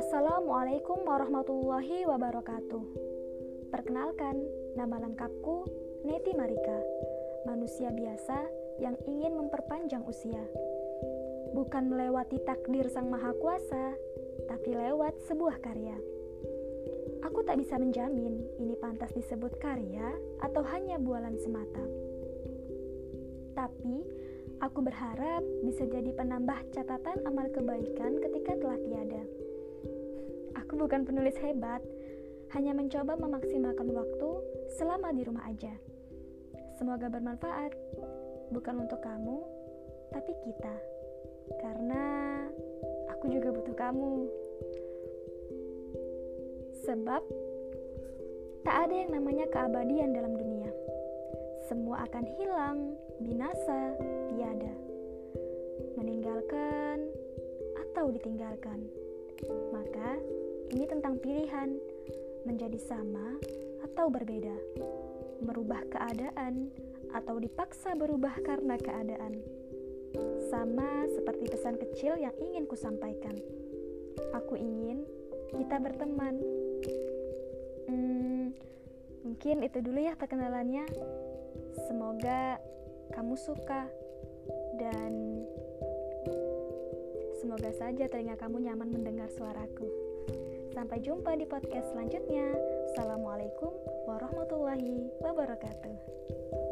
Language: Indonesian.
Assalamualaikum warahmatullahi wabarakatuh. Perkenalkan, nama lengkapku Neti Marika, manusia biasa yang ingin memperpanjang usia. Bukan melewati takdir Sang Maha Kuasa, tapi lewat sebuah karya. Aku tak bisa menjamin ini pantas disebut karya atau hanya bualan semata. Tapi, aku berharap bisa jadi penambah catatan amal kebaikan ketika telah tiada. Aku bukan penulis hebat, hanya mencoba memaksimalkan waktu selama di rumah aja. Semoga bermanfaat, bukan untuk kamu, tapi kita. Karena aku juga butuh kamu. Sebab tak ada yang namanya keabadian dalam dunia. Semua akan hilang, binasa, tiada. Meninggalkan atau ditinggalkan. Maka ini tentang pilihan menjadi sama atau berbeda. Merubah keadaan atau dipaksa berubah karena keadaan. Sama seperti pesan kecil yang ingin kusampaikan. Aku ingin kita berteman. Hmm, mungkin itu dulu ya perkenalannya. Semoga kamu suka dan semoga saja telinga kamu nyaman mendengar suaraku. Sampai jumpa di podcast selanjutnya. Assalamualaikum warahmatullahi wabarakatuh.